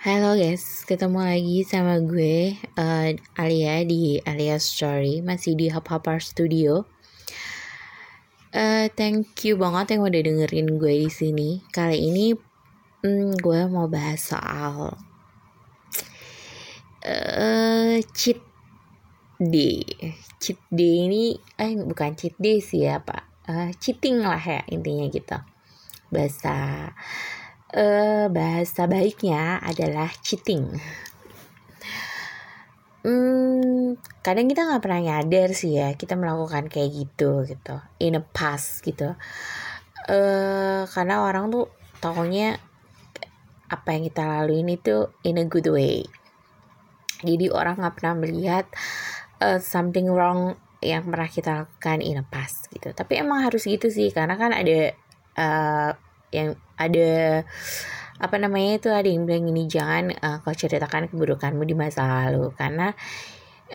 Halo guys, ketemu lagi sama gue uh, Alia di Alia Story, masih di Hub Hubber Studio. Uh, thank you banget yang udah dengerin gue di sini. Kali ini hmm, gue mau bahas soal uh, cheat day. Cheat day ini, eh bukan cheat day sih ya pak, uh, cheating lah ya intinya gitu. Bahasa uh, bahasa baiknya adalah cheating. Hmm, kadang kita nggak pernah nyadar sih ya kita melakukan kayak gitu gitu in a past gitu. Uh, karena orang tuh tahunya apa yang kita laluin itu in a good way. Jadi orang nggak pernah melihat uh, something wrong yang pernah kita lakukan in a past gitu. Tapi emang harus gitu sih karena kan ada uh, yang ada apa namanya itu ada yang bilang ini jangan uh, kau ceritakan keburukanmu di masa lalu. Karena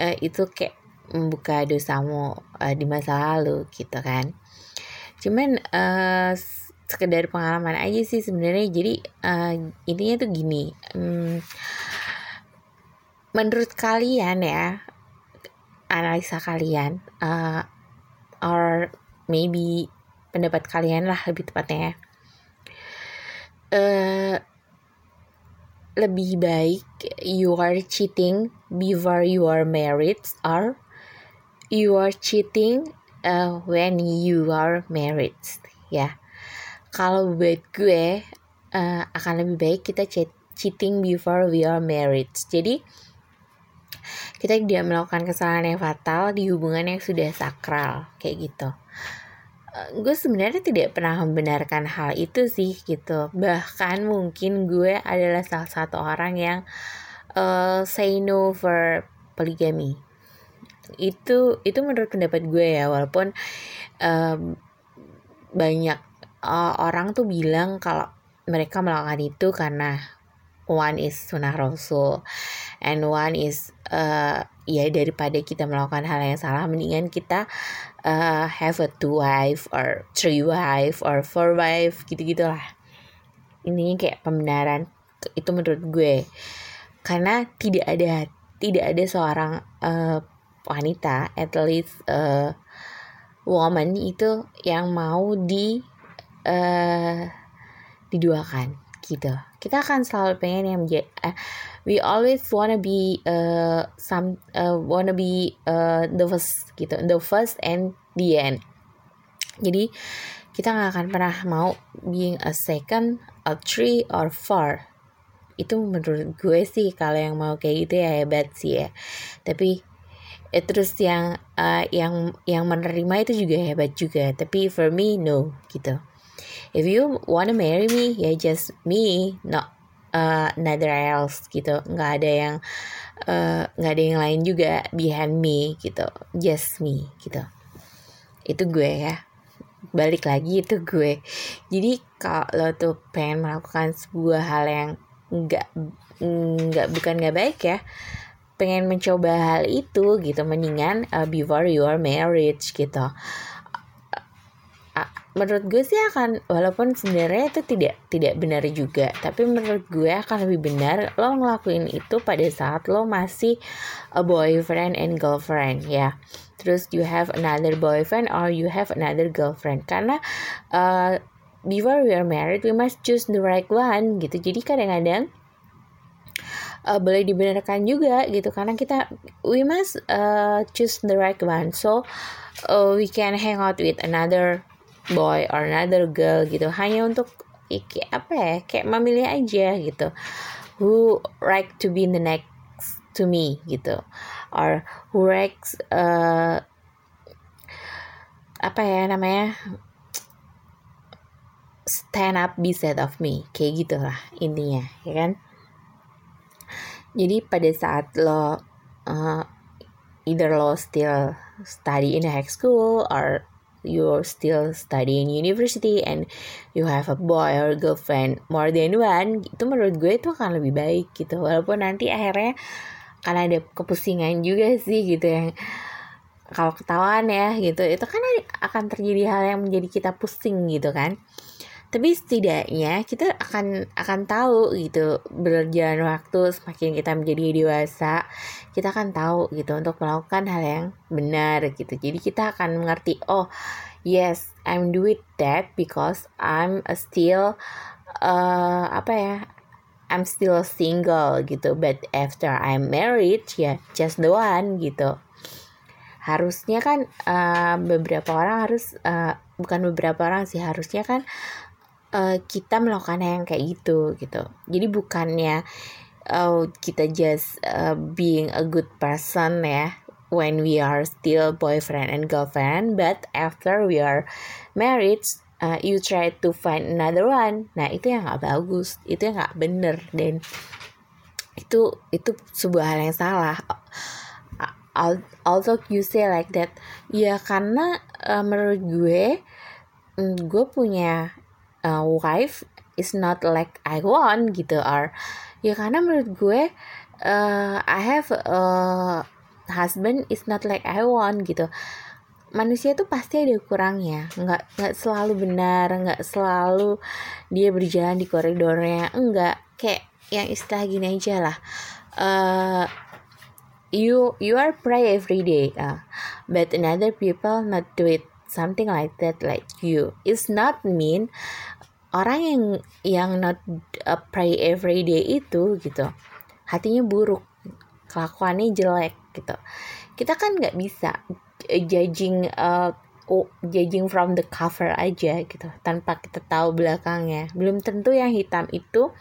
uh, itu kayak membuka dosamu uh, di masa lalu gitu kan. Cuman uh, sekedar pengalaman aja sih sebenarnya. Jadi uh, intinya tuh gini um, menurut kalian ya analisa kalian uh, or maybe pendapat kalian lah lebih tepatnya ya uh, lebih baik you are cheating before you are married or you are cheating uh, when you are married ya. Kalau buat gue uh, akan lebih baik kita cheating before we are married jadi kita tidak melakukan kesalahan yang fatal di hubungan yang sudah sakral kayak gitu gue sebenarnya tidak pernah membenarkan hal itu sih gitu. Bahkan mungkin gue adalah salah satu orang yang uh, say no for polygamy. Itu itu menurut pendapat gue ya walaupun um, banyak uh, orang tuh bilang kalau mereka melakukan itu karena one is sunnah rasul and one is uh, ya daripada kita melakukan hal yang salah mendingan kita uh, have a two wife or three wife or four wife gitu gitulah ini kayak pembenaran itu menurut gue. Karena tidak ada tidak ada seorang uh, wanita at least uh, woman itu yang mau di uh, diduakan gitu. Kita akan selalu pengen yang menjadi uh, we always wanna be uh, some uh, wanna be uh, the first gitu the first and the end. Jadi kita nggak akan pernah mau being a second a three or four. Itu menurut gue sih kalau yang mau kayak gitu ya hebat sih ya. Tapi eh, terus yang uh, yang yang menerima itu juga hebat juga. Tapi for me no gitu if you wanna marry me ya just me not uh, another else gitu. Nggak ada yang uh, nggak uh, ada yang lain juga behind me gitu. Just me gitu. Itu gue ya. Balik lagi itu gue. Jadi kalau tuh pengen melakukan sebuah hal yang nggak nggak bukan nggak baik ya pengen mencoba hal itu gitu mendingan uh, before you are married gitu menurut gue sih akan walaupun sebenarnya itu tidak tidak benar juga tapi menurut gue akan lebih benar lo ngelakuin itu pada saat lo masih a boyfriend and girlfriend ya. Terus you have another boyfriend or you have another girlfriend. Karena uh, before we are married we must choose the right one gitu. Jadi kadang-kadang uh, boleh dibenarkan juga gitu. Karena kita we must uh, choose the right one. So uh, we can hang out with another boy or another girl gitu. Hanya untuk kayak apa ya kayak memilih aja gitu. Who right to be the next to me gitu. Or who likes uh, apa ya namanya stand up beside of me. Kayak gitulah intinya ya kan? Jadi pada saat lo uh, either lo still study in high school or you're still studying university and you have a boy or girlfriend more than one itu menurut gue itu akan lebih baik gitu. Walaupun nanti akhirnya akan ada kepusingan juga sih gitu yang kalau ketahuan ya gitu itu kan akan terjadi hal yang menjadi kita pusing gitu kan tapi setidaknya kita akan akan tahu gitu berjalan waktu semakin kita menjadi dewasa kita akan tahu gitu untuk melakukan hal yang benar gitu. Jadi kita akan mengerti oh yes I'm doing that because I'm still uh, apa ya I'm still single gitu. But after I'm married ya yeah, just the one gitu. Harusnya kan uh, beberapa orang harus uh, bukan beberapa orang sih harusnya kan uh, kita melakukan yang kayak gitu gitu. Jadi bukannya uh, kita just uh, being a good person ya when we are still boyfriend and girlfriend but after we are married uh, you try to find another one. Nah itu yang nggak bagus itu yang nggak bener. Dan itu itu sebuah hal yang salah. Although you say like that ya karena uh, menurut gue gue punya uh, wife is not like I want gitu or ya karena menurut gue uh, I have a husband is not like I want gitu. Manusia itu pasti ada kurangnya. Nggak nggak selalu benar nggak selalu dia berjalan di koridornya. Enggak kayak yang istilah gini aja lah. Uh, you you are pray every day uh, but another people not do it. Something like that like you. It's not mean orang yang yang not uh, pray every day itu gitu hatinya buruk kelakuannya jelek gitu. Kita kan nggak bisa judging uh, judging from the cover aja gitu tanpa kita tahu belakangnya. Belum tentu yang hitam itu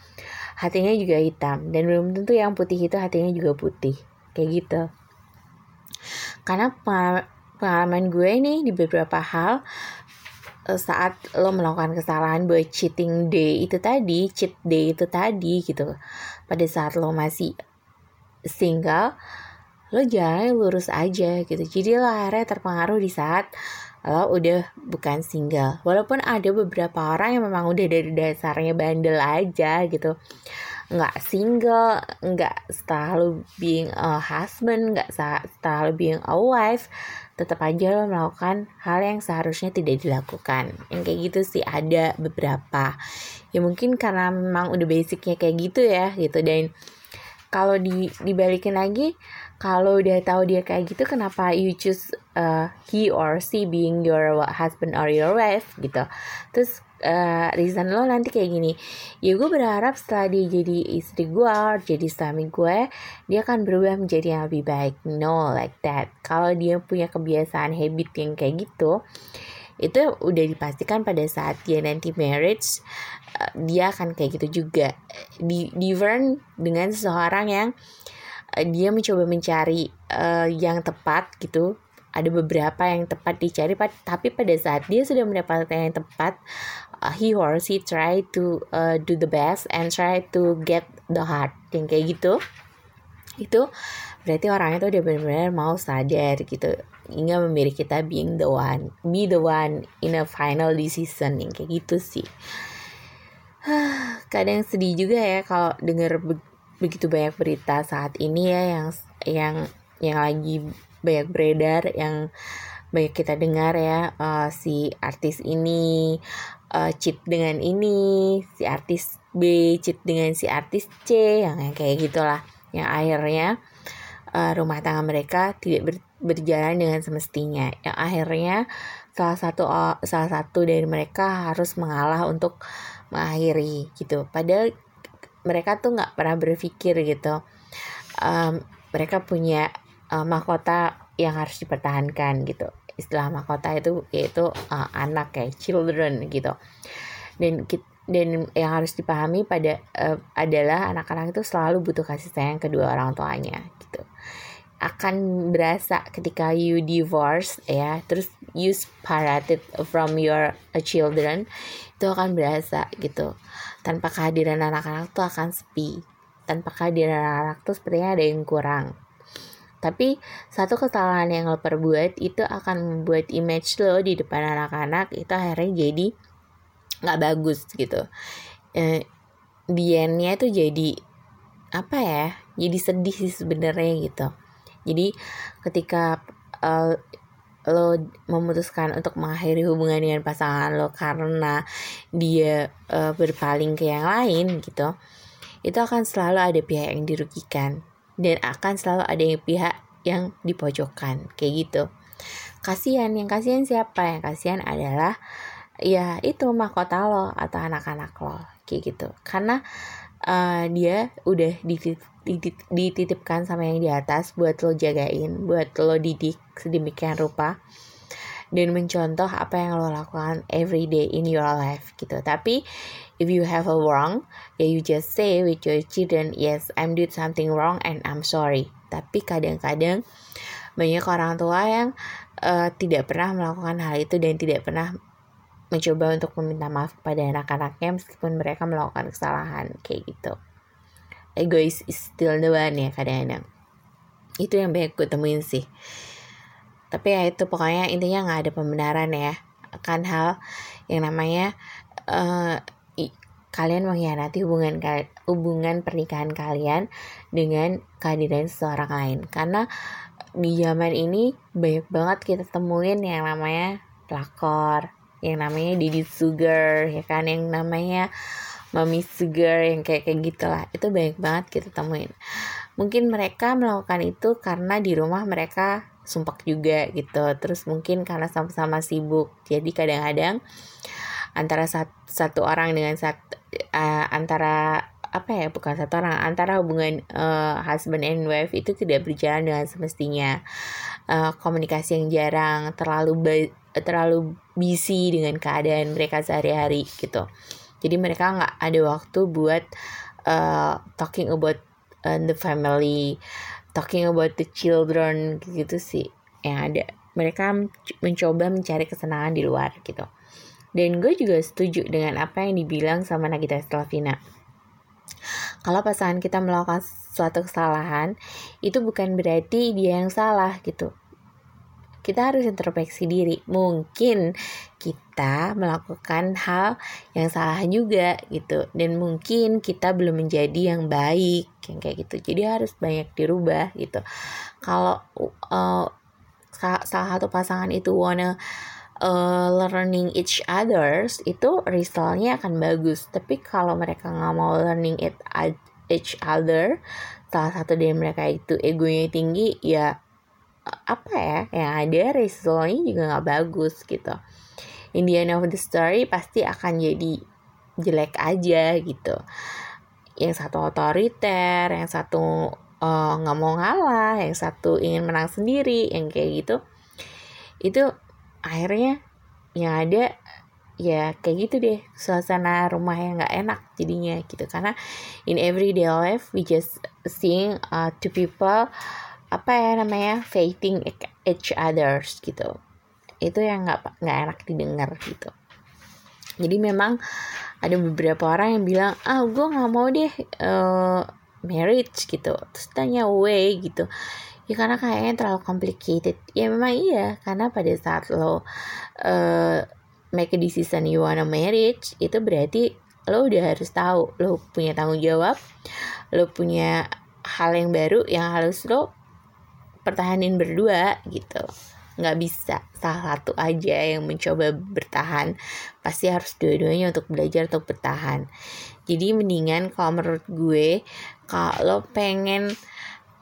hatinya juga hitam dan belum tentu yang putih itu hatinya juga putih kayak gitu. Karena pengalaman gue nih di beberapa hal Eh, saat lo melakukan kesalahan buat cheating day itu tadi, cheat day itu tadi gitu. Pada saat lo masih single, lo jalan lurus aja gitu. Jadi lo akhirnya terpengaruh di saat lo udah bukan single. Walaupun ada beberapa orang yang memang udah dari dasarnya bandel aja gitu. Nggak single, nggak selalu being a husband, nggak selalu being a wife tetap aja lo melakukan hal yang seharusnya tidak dilakukan. Yang kayak gitu sih ada beberapa. Ya mungkin karena memang udah basicnya kayak gitu ya gitu. Dan kalau di dibalikin lagi kalau udah tahu dia kayak gitu kenapa you choose uh, he or she being your husband or your wife gitu. Terus uh, reason lo nanti kayak gini. Ya gue berharap setelah dia jadi istri gue jadi suami gue dia akan berubah menjadi yang lebih baik. No like that. Kalau dia punya kebiasaan habit yang kayak gitu itu udah dipastikan pada saat dia nanti marriage uh, dia akan kayak gitu juga. Di different dengan seseorang yang uh, dia mencoba mencari uh, yang tepat gitu ada beberapa yang tepat dicari tapi pada saat dia sudah mendapatkan yang tepat uh, he or she try to uh, do the best and try to get the heart yang kayak gitu. Itu berarti orangnya tuh udah benar-benar mau sadar gitu. Hingga memilih kita being the one be the one in a final decision yang kayak gitu sih. Kadang sedih juga ya kalau dengar be begitu banyak berita saat ini ya yang yang yang lagi banyak beredar yang banyak kita dengar ya uh, si artis ini uh, cheat dengan ini si artis B cheat dengan si artis C yang kayak gitulah. Yang akhirnya uh, rumah tangga mereka tidak ber, berjalan dengan semestinya. Yang akhirnya salah satu uh, salah satu dari mereka harus mengalah untuk mengakhiri gitu. Padahal mereka tuh nggak pernah berpikir gitu. Um, mereka punya uh, mahkota yang harus dipertahankan gitu. Istilah mahkota itu yaitu uh, anak kayak children gitu. Dan dan yang harus dipahami pada uh, adalah anak-anak itu selalu butuh kasih sayang kedua orang tuanya gitu. Akan berasa ketika you divorce ya terus you separated from your children itu akan berasa gitu. Tanpa kehadiran anak-anak tuh akan sepi. Tanpa kehadiran anak-anak tuh sepertinya ada yang kurang tapi satu kesalahan yang lo perbuat itu akan membuat image lo di depan anak-anak itu akhirnya jadi nggak bagus gitu. Eh, Diannya tuh jadi apa ya? Jadi sedih sih sebenarnya gitu. Jadi ketika uh, lo memutuskan untuk mengakhiri hubungan dengan pasangan lo karena dia uh, berpaling ke yang lain gitu itu akan selalu ada pihak yang dirugikan dan akan selalu ada yang pihak yang dipojokkan kayak gitu. Kasihan yang kasihan siapa? Yang kasihan adalah ya itu mahkota lo atau anak-anak lo kayak gitu. Karena uh, dia udah dititip, dititipkan sama yang di atas buat lo jagain buat lo didik sedemikian rupa dan mencontoh apa yang lo lakukan every day in your life gitu. Tapi if you have a wrong, ya you just say with your children, yes, I'm doing something wrong and I'm sorry. Tapi kadang-kadang banyak orang tua yang uh, tidak pernah melakukan hal itu dan tidak pernah mencoba untuk meminta maaf kepada anak-anaknya meskipun mereka melakukan kesalahan kayak gitu. Egois is still the one ya kadang-kadang. Itu yang banyak gue temuin sih tapi ya itu pokoknya intinya nggak ada pembenaran ya akan hal yang namanya uh, kalian mengkhianati hubungan hubungan pernikahan kalian dengan kehadiran seseorang lain. Karena di zaman ini banyak banget kita temuin yang namanya lakor yang namanya Didi Sugar ya kan? Yang namanya Mami Sugar yang kayak kayak gitulah. Itu banyak banget kita temuin. Mungkin mereka melakukan itu karena di rumah mereka sumpah juga gitu. Terus mungkin karena sama-sama sibuk jadi kadang-kadang antara satu, orang dengan satu uh, antara apa ya bukan satu orang antara hubungan uh, husband and wife itu tidak berjalan dengan semestinya. Uh, komunikasi yang jarang terlalu terlalu busy dengan keadaan mereka sehari-hari gitu. Jadi mereka nggak ada waktu buat uh, talking about uh, the family talking about the children gitu sih yang ada. Mereka mencoba mencari kesenangan di luar gitu. Dan gue juga setuju dengan apa yang dibilang sama Nagita Slavina. Kalau pasangan kita melakukan suatu kesalahan itu bukan berarti dia yang salah gitu kita harus introspeksi diri. Mungkin kita melakukan hal yang salah juga gitu dan mungkin kita belum menjadi yang baik yang kayak gitu. Jadi harus banyak dirubah gitu. Kalau uh, salah satu pasangan itu wanna uh, learning each others itu resultnya akan bagus. Tapi kalau mereka nggak mau learning it each other, salah satu dari mereka itu egonya tinggi, ya apa ya yang ada resultnya juga nggak bagus gitu. In the end of the story pasti akan jadi jelek aja gitu. Yang satu otoriter yang satu eh, nggak uh, mau ngalah yang satu ingin menang sendiri yang kayak gitu. Itu akhirnya yang ada ya kayak gitu deh. Suasana rumah yang nggak enak jadinya gitu. Karena in everyday life we just seeing uh, two people apa ya namanya faithing each others gitu. Itu yang nggak nggak enak didengar gitu. Jadi memang ada beberapa orang yang bilang ah gue nggak mau deh uh, marriage gitu. Terus tanya way gitu. Ya karena kayaknya terlalu complicated. Ya memang iya karena pada saat lo uh, make a decision you wanna marriage itu berarti lo udah harus tahu lo punya tanggung jawab lo punya hal yang baru yang harus lo pertahanin berdua gitu. Nggak bisa salah satu aja yang mencoba bertahan. Pasti harus dua-duanya untuk belajar untuk bertahan. Jadi mendingan kalau menurut gue kalau pengen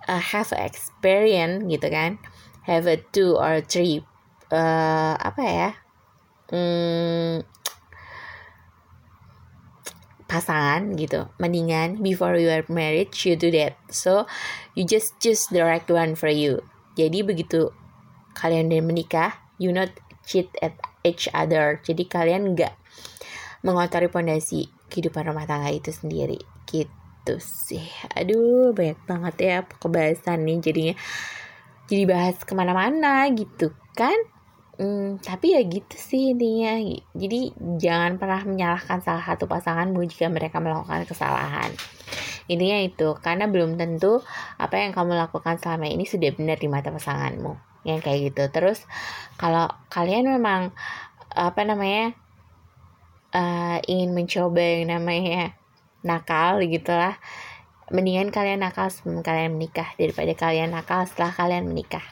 uh, have experience gitu kan. Have a two or three uh, apa ya? Hmm, pasangan gitu mendingan before you are married you do that. So you just choose the right one for you. Jadi begitu kalian udah menikah you not cheat at each other. Jadi kalian nggak mengotori pondasi kehidupan rumah tangga itu sendiri. Gitu sih. Aduh banyak banget ya kebahasan nih jadinya. Jadi bahas ke mana-mana gitu kan Hmm, tapi ya gitu sih intinya. Jadi jangan pernah menyalahkan salah satu pasanganmu jika mereka melakukan kesalahan. Intinya itu, karena belum tentu apa yang kamu lakukan selama ini sudah benar di mata pasanganmu. Yang kayak gitu. Terus kalau kalian memang apa namanya uh, ingin mencoba yang namanya nakal gitulah, mendingan kalian nakal sebelum kalian menikah daripada kalian nakal setelah kalian menikah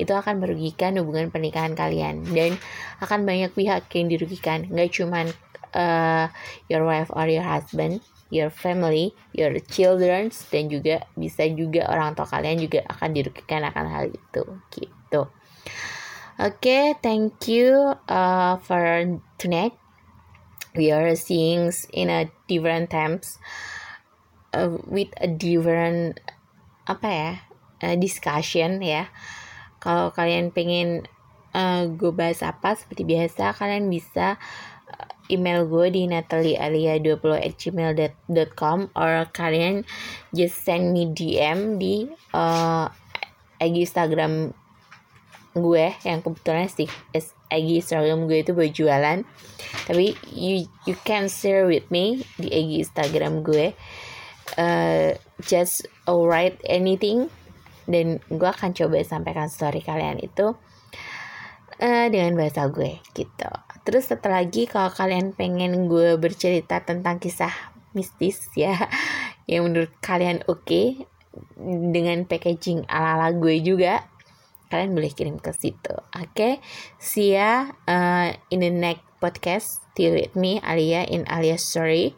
itu akan merugikan hubungan pernikahan kalian dan akan banyak pihak yang dirugikan nggak cuman uh, your wife or your husband your family, your children, dan juga bisa juga orang tua kalian juga akan dirugikan akan hal itu gitu. Oke, okay, thank you uh, for tonight. We are seeing in a different times uh, with a different apa ya uh, discussion ya. Kalau kalian pengen uh, gue bahas apa seperti biasa, kalian bisa email gue di nataliealia20 at gmail.com or kalian just send me DM di uh, IG Instagram gue yang kebetulan sih IG Instagram gue itu buat jualan. Tapi you you can share with me di IG Instagram gue. Uh, just write anything dan gue akan coba sampaikan story kalian itu uh, dengan bahasa gue gitu Terus satu lagi kalau kalian pengen gue bercerita tentang kisah mistis ya yang menurut kalian oke okay, dengan packaging ala-ala gue juga kalian boleh kirim ke situ. Oke, okay? see ya uh, in the next podcast. Still with me Alia in Alia Story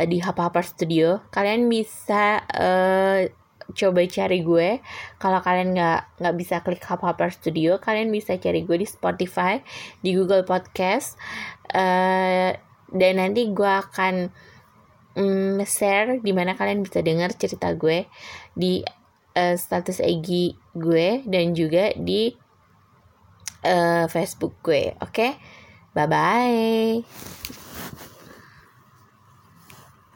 uh, di Hapa Hapa Studio. Kalian bisa uh, coba cari gue. Kalau kalian nggak nggak bisa klik Hub Hopper Studio kalian bisa cari gue di Spotify di Google Podcast. Uh, dan nanti gue akan um, share di mana kalian bisa dengar cerita gue di uh, status IG gue dan juga di uh, Facebook gue. Oke? Okay? bye bye